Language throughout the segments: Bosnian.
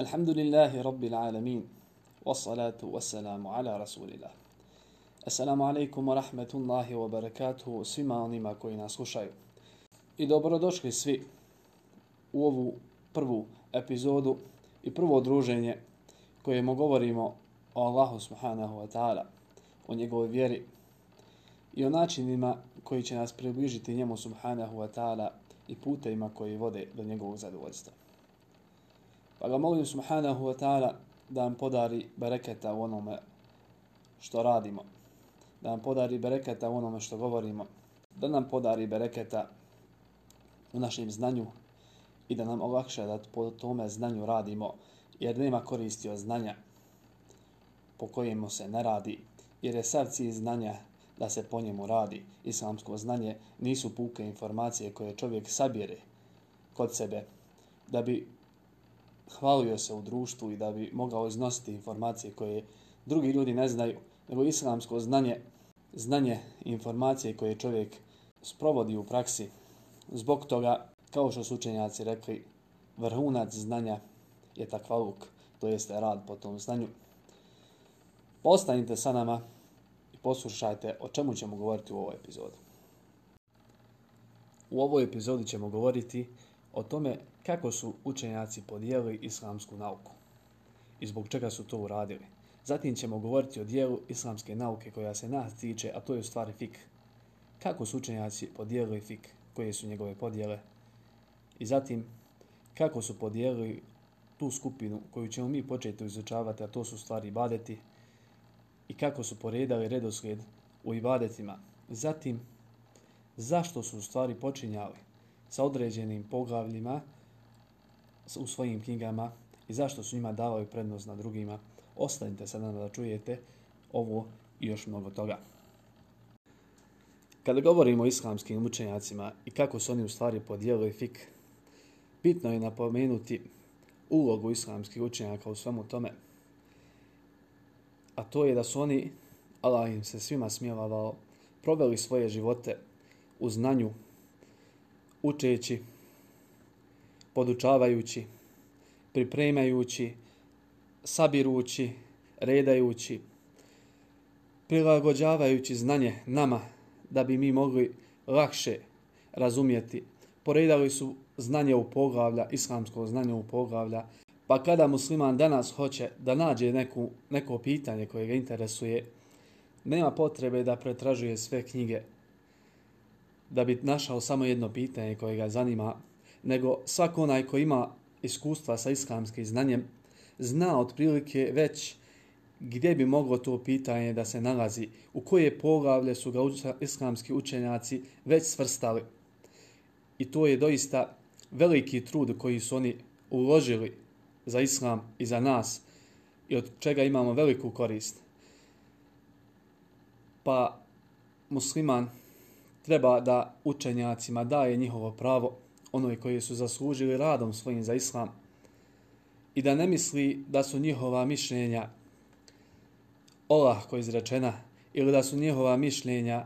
الحمد لله رب العالمين والصلاة والسلام على رسول الله Assalamu alaikum wa rahmetullahi wa barakatuhu svima onima koji nas slušaju. I dobrodošli svi u ovu prvu epizodu i prvo druženje koje mu govorimo o Allahu subhanahu wa ta'ala, o njegovoj vjeri i o načinima koji će nas približiti njemu subhanahu wa ta'ala i putevima koji vode do njegovog zadovoljstva. Pa ga molim subhanahu wa ta'ala da nam podari bereketa u onome što radimo, da nam podari bereketa u onome što govorimo, da nam podari bereketa u našem znanju i da nam olakša da po tome znanju radimo, jer nema koristi od znanja po kojemu se ne radi, jer je sav cilj znanja da se po njemu radi. Islamsko znanje nisu puke informacije koje čovjek sabire kod sebe da bi hvalio se u društvu i da bi mogao iznositi informacije koje drugi ljudi ne znaju, nego islamsko znanje, znanje informacije koje čovjek sprovodi u praksi. Zbog toga, kao što su učenjaci rekli, vrhunac znanja je takvaluk, to jeste rad po tom znanju. Postanite sa nama i poslušajte o čemu ćemo govoriti u ovoj epizodi. U ovoj epizodi ćemo govoriti o tome kako su učenjaci podijelili islamsku nauku i zbog čega su to uradili. Zatim ćemo govoriti o dijelu islamske nauke koja se nas tiče, a to je u stvari fik. Kako su učenjaci podijelili fik, koje su njegove podijele. I zatim, kako su podijelili tu skupinu koju ćemo mi početi izučavati, a to su stvari ibadeti. I kako su poredali redoslijed u ibadetima. Zatim, zašto su stvari počinjali sa određenim poglavljima u svojim knjigama i zašto su njima davali prednost na drugima. Ostanite sada da čujete ovo i još mnogo toga. Kada govorimo o islamskim učenjacima i kako su oni u stvari podijelili fik, bitno je napomenuti ulogu islamskih učenjaka u svemu tome. A to je da su oni, Allah im se svima smjelavao, proveli svoje živote u znanju, učeći, podučavajući, pripremajući, sabirući, redajući, prilagođavajući znanje nama da bi mi mogli lakše razumjeti. Poredali su znanje u poglavlja, islamsko znanje u poglavlja, pa kada musliman danas hoće da nađe neku, neko pitanje koje ga interesuje, nema potrebe da pretražuje sve knjige da bi našao samo jedno pitanje koje ga zanima, nego svako onaj ko ima iskustva sa islamskim znanjem, zna otprilike već gdje bi moglo to pitanje da se nalazi, u koje poglavlje su ga islamski učenjaci već svrstali. I to je doista veliki trud koji su oni uložili za islam i za nas i od čega imamo veliku korist. Pa musliman treba da učenjacima daje njihovo pravo, onoj koji su zaslužili radom svojim za islam, i da ne misli da su njihova mišljenja olahko izrečena ili da su njihova mišljenja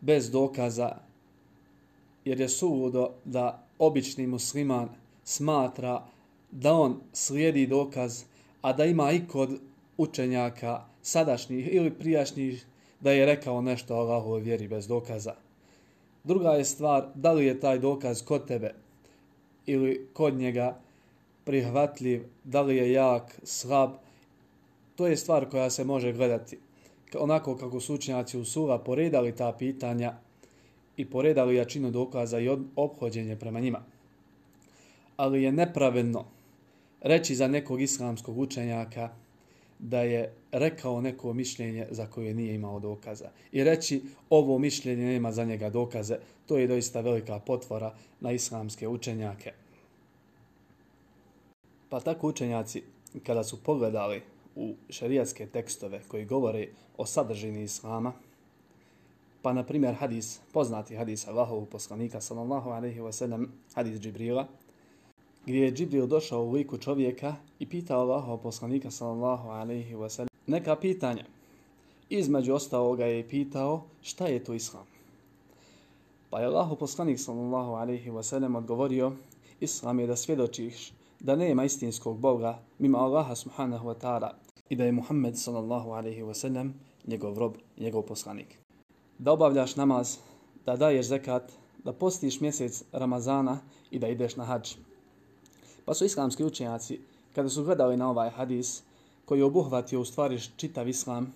bez dokaza, jer je suludo da obični musliman smatra da on slijedi dokaz, a da ima i kod učenjaka sadašnjih ili prijašnjih da je rekao nešto o Allahove vjeri bez dokaza. Druga je stvar da li je taj dokaz kod tebe ili kod njega prihvatljiv, da li je jak, slab. To je stvar koja se može gledati. Onako kako su učenjaci u sura poredali ta pitanja i poredali jačinu dokaza i obhođenje prema njima. Ali je nepravedno reći za nekog islamskog učenjaka da je rekao neko mišljenje za koje nije imao dokaza. I reći ovo mišljenje nema za njega dokaze, to je doista velika potvora na islamske učenjake. Pa tako učenjaci, kada su pogledali u šarijatske tekstove koji govore o sadržini islama, pa na primjer hadis, poznati hadis Allahovu poslanika sallallahu alaihi wa sallam, hadis Džibrila, gdje je Džibril došao u liku čovjeka i pitao Allaha poslanika sallallahu alaihi wa sallam neka pitanja. Između ostaloga je pitao šta je to islam. Pa je Allah poslanik sallallahu alaihi wa sallam odgovorio Islam je da svjedočiš da nema istinskog Boga mimo Allaha subhanahu wa ta'ala i da je Muhammed sallallahu alaihi wa sallam njegov rob, njegov poslanik. Da obavljaš namaz, da daješ zekat, da postiš mjesec Ramazana i da ideš na hađ. Pa su islamski učenjaci, kada su gledali na ovaj hadis, koji je obuhvatio u stvari čitav islam,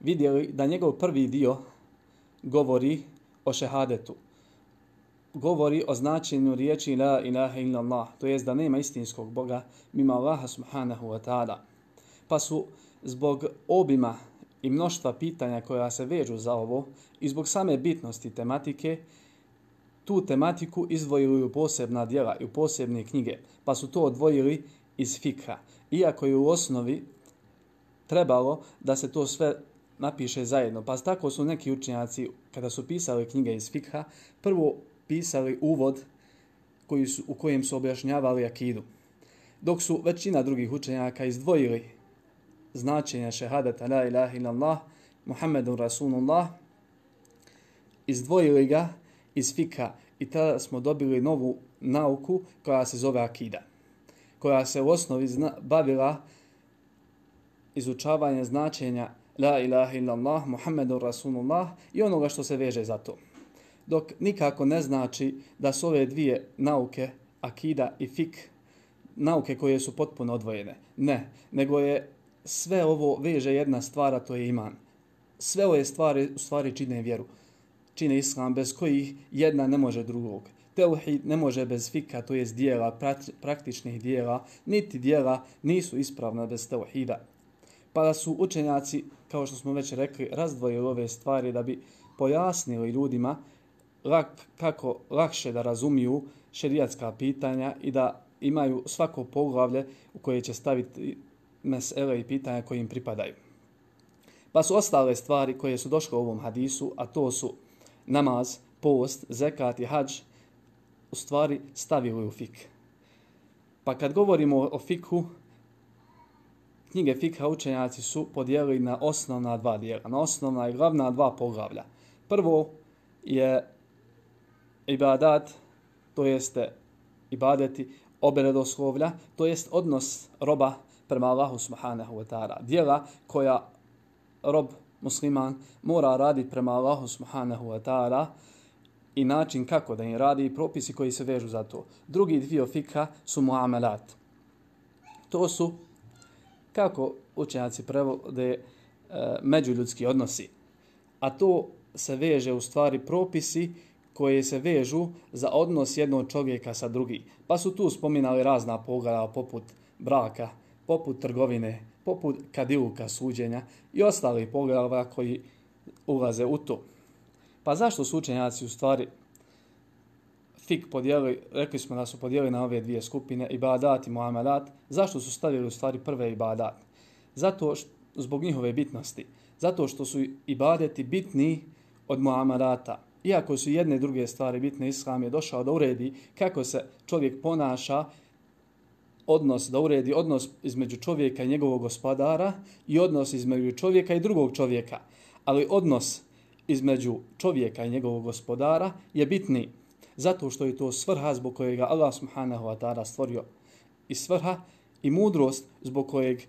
vidjeli da njegov prvi dio govori o šehadetu. Govori o značenju riječi la ilaha illa Allah, to jest da nema istinskog Boga mimo Allaha subhanahu wa ta'ala. Pa su zbog obima i mnoštva pitanja koja se vežu za ovo i zbog same bitnosti tematike, tu tematiku izdvojili u posebna dijela i u posebne knjige, pa su to odvojili iz fikha. Iako je u osnovi trebalo da se to sve napiše zajedno. Pa tako su neki učenjaci, kada su pisali knjige iz fikha, prvo pisali uvod koji su, u kojem su objašnjavali akidu. Dok su većina drugih učenjaka izdvojili značenje šehadata la ilaha illallah, Muhammedun Rasulullah, izdvojili ga iz fika i tada smo dobili novu nauku koja se zove akida, koja se u osnovi zna, bavila izučavanje značenja la ilaha illallah, Muhammedun Rasulullah i onoga što se veže za to. Dok nikako ne znači da su ove dvije nauke, akida i fik, nauke koje su potpuno odvojene. Ne, nego je sve ovo veže jedna stvara, to je iman. Sve ove stvari u stvari čine vjeru. Čine islam bez kojih jedna ne može drugog. Teuhid ne može bez fika, to je dijela, praktičnih dijela, niti dijela nisu ispravna bez teuhida. Pa da su učenjaci, kao što smo već rekli, razdvojili ove stvari da bi pojasnili ljudima lak, kako lakše da razumiju šerijatska pitanja i da imaju svako poglavlje u koje će staviti mesele i pitanja koje im pripadaju. Pa su ostale stvari koje su došle u ovom hadisu, a to su namaz, post, zekat i hađ, u stvari stavili u fik. Pa kad govorimo o fikhu, knjige fikha učenjaci su podijelili na osnovna dva dijela, na osnovna i glavna dva poglavlja. Prvo je ibadat, to jeste ibadeti obredoslovlja, to jest odnos roba prema Allahu subhanahu wa ta'ala. Dijela koja rob musliman mora raditi prema Allahu subhanahu wa ta'ala i način kako da im radi i propisi koji se vežu za to. Drugi dio fika su muamelat. To su kako učenjaci prevode e, međuljudski odnosi. A to se veže u stvari propisi koje se vežu za odnos jednog čovjeka sa drugim. Pa su tu spominali razna pogleda poput braka, poput trgovine, poput kadiluka suđenja i ostali poglava koji ulaze u to. Pa zašto su učenjaci u stvari fik podijeli, rekli smo da su podijeli na ove dvije skupine, ibadat i muamalat, zašto su stavili u stvari prve ibadat? Zato što, zbog njihove bitnosti. Zato što su ibadeti bitni od muamalata. Iako su jedne druge stvari bitne, Islam je došao da uredi kako se čovjek ponaša odnos, da uredi odnos između čovjeka i njegovog gospodara i odnos između čovjeka i drugog čovjeka. Ali odnos između čovjeka i njegovog gospodara je bitni zato što je to svrha zbog kojeg Allah subhanahu wa ta'ala stvorio i svrha i mudrost zbog kojeg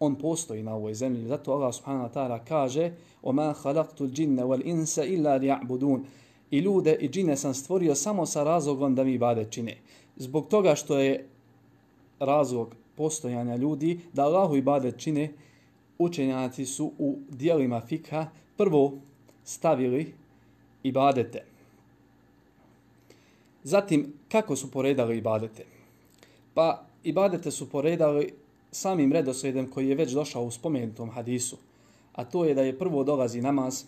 on postoji na ovoj zemlji. Zato Allah subhanahu wa ta'ala kaže وَمَا خَلَقْتُ الْجِنَّ وَالْإِنْسَ إِلَّا لِيَعْبُدُونَ I ljude i džine sam stvorio samo sa razlogom da mi bade čine. Zbog toga što je razlog postojanja ljudi da Allahu ibadet čine, učenjaci su u dijelima fikha prvo stavili ibadete. Zatim, kako su poredali ibadete? Pa, ibadete su poredali samim redosledem koji je već došao u spomenutom hadisu. A to je da je prvo dolazi namaz,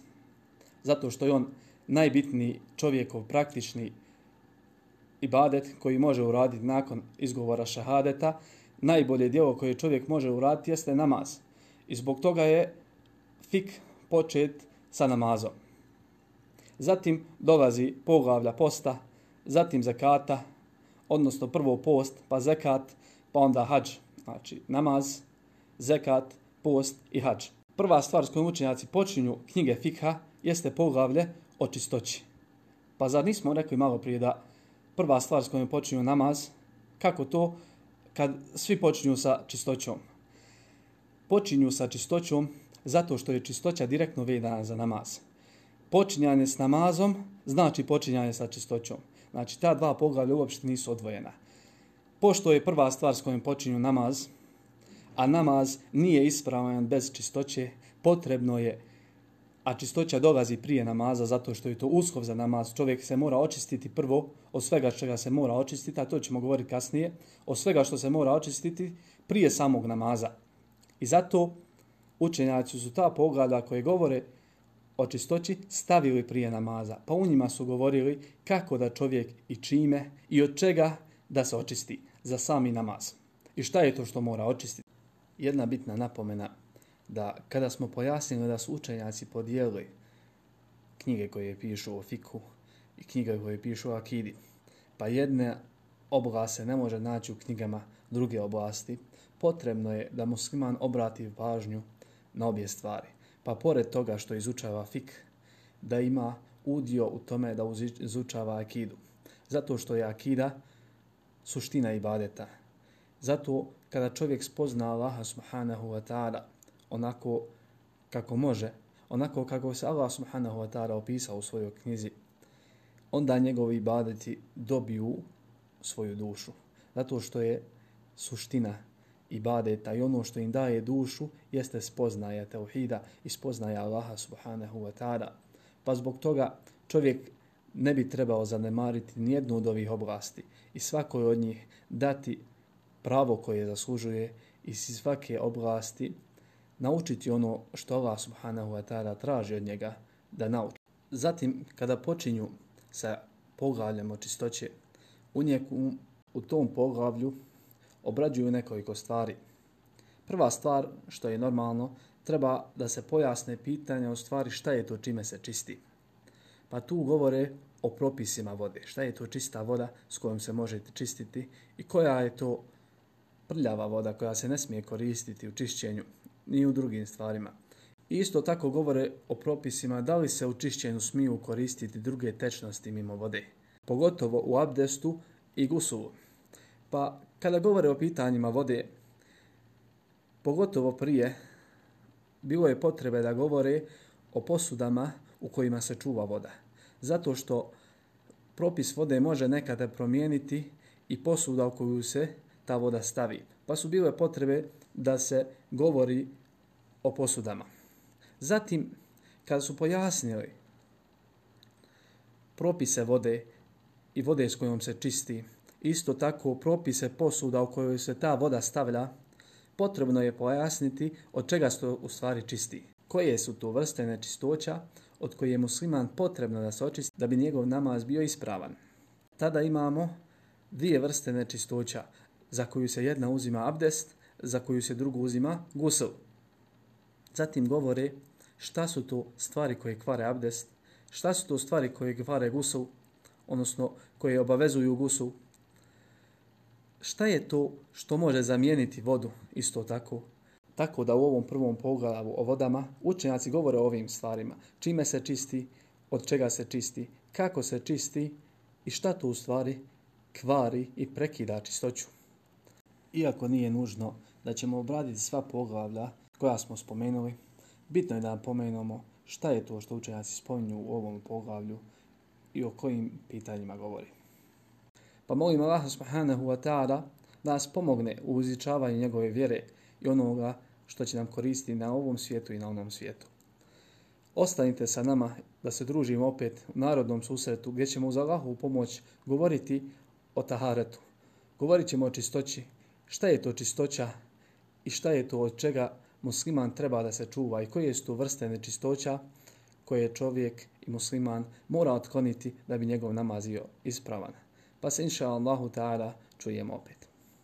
zato što je on najbitniji čovjekov praktični ibadet koji može uraditi nakon izgovora šahadeta, najbolje djelo koje čovjek može uraditi jeste namaz. I zbog toga je fik počet sa namazom. Zatim dolazi poglavlja posta, zatim zakata, odnosno prvo post, pa zakat, pa onda hađ. Znači namaz, zakat, post i hađ. Prva stvar s kojom učenjaci počinju knjige fikha jeste poglavlje o čistoći. Pa zar nismo rekli malo prije da prva stvar s kojom počinju namaz, kako to kad svi počinju sa čistoćom. Počinju sa čistoćom zato što je čistoća direktno vedana za namaz. Počinjanje s namazom znači počinjanje sa čistoćom. Znači ta dva poglavlja uopšte nisu odvojena. Pošto je prva stvar s kojom počinju namaz, a namaz nije ispravan bez čistoće, potrebno je a čistoća dolazi prije namaza zato što je to uskov za namaz. Čovjek se mora očistiti prvo od svega čega se mora očistiti, a to ćemo govoriti kasnije, od svega što se mora očistiti prije samog namaza. I zato učenjaci su ta poglada koje govore o čistoći stavili prije namaza. Pa u njima su govorili kako da čovjek i čime i od čega da se očisti za sami namaz. I šta je to što mora očistiti? Jedna bitna napomena da kada smo pojasnili da su učenjaci podijeli knjige koje pišu o fiku i knjige koje pišu o akidi, pa jedne oblast se ne može naći u knjigama druge oblasti, potrebno je da musliman obrati pažnju na obje stvari. Pa pored toga što izučava fik, da ima udio u tome da izučava akidu. Zato što je akida suština ibadeta. Zato kada čovjek spozna Allaha subhanahu wa ta'ala onako kako može, onako kako se Allah subhanahu wa ta'ala opisao u svojoj knjizi, onda njegovi ibadeti dobiju svoju dušu. Zato što je suština ibadeta i ono što im daje dušu jeste spoznaja tauhida i spoznaja Allaha subhanahu wa ta'ala. Pa zbog toga čovjek ne bi trebao zanemariti nijednu od ovih oblasti i svakoj od njih dati pravo koje zaslužuje i svake oblasti naučiti ono što Allah subhanahu wa ta'ala traži od njega da nauči. Zatim, kada počinju sa poglavljem o čistoće, u, njeku, u tom poglavlju obrađuju nekoliko stvari. Prva stvar, što je normalno, treba da se pojasne pitanje o stvari šta je to čime se čisti. Pa tu govore o propisima vode. Šta je to čista voda s kojom se možete čistiti i koja je to prljava voda koja se ne smije koristiti u čišćenju ni u drugim stvarima. Isto tako govore o propisima da li se u čišćenju smiju koristiti druge tečnosti mimo vode, pogotovo u abdestu i gusulu. Pa kada govore o pitanjima vode, pogotovo prije, bilo je potrebe da govore o posudama u kojima se čuva voda. Zato što propis vode može nekada promijeniti i posuda u koju se ta voda stavi. Pa su bile potrebe da se govori o posudama. Zatim, kada su pojasnili propise vode i vode s kojom se čisti, isto tako propise posuda u kojoj se ta voda stavlja, potrebno je pojasniti od čega se u stvari čisti. Koje su to vrste nečistoća od koje je musliman potrebno da se očisti da bi njegov namaz bio ispravan. Tada imamo dvije vrste nečistoća za koju se jedna uzima abdest, za koju se drugu uzima gusel. Zatim govore šta su to stvari koje kvare abdest, šta su to stvari koje kvare gusel, odnosno koje obavezuju gusel, šta je to što može zamijeniti vodu isto tako. Tako da u ovom prvom poglavu o vodama učenjaci govore o ovim stvarima. Čime se čisti, od čega se čisti, kako se čisti i šta to u stvari kvari i prekida čistoću. Iako nije nužno da ćemo obraditi sva poglavlja koja smo spomenuli, bitno je da pomenemo šta je to što učenjaci spominju u ovom poglavlju i o kojim pitanjima govori. Pa molim Allah subhanahu wa ta'ala da nas pomogne u uzičavanju njegove vjere i onoga što će nam koristiti na ovom svijetu i na onom svijetu. Ostanite sa nama da se družimo opet u narodnom susretu gdje ćemo uz Allahovu pomoć govoriti o taharetu. Govorit ćemo o čistoći, šta je to čistoća i šta je to od čega musliman treba da se čuva i koje su to vrste nečistoća koje čovjek i musliman mora otkloniti da bi njegov namaz bio ispravan. Pa se inša Allahu ta'ala čujemo opet.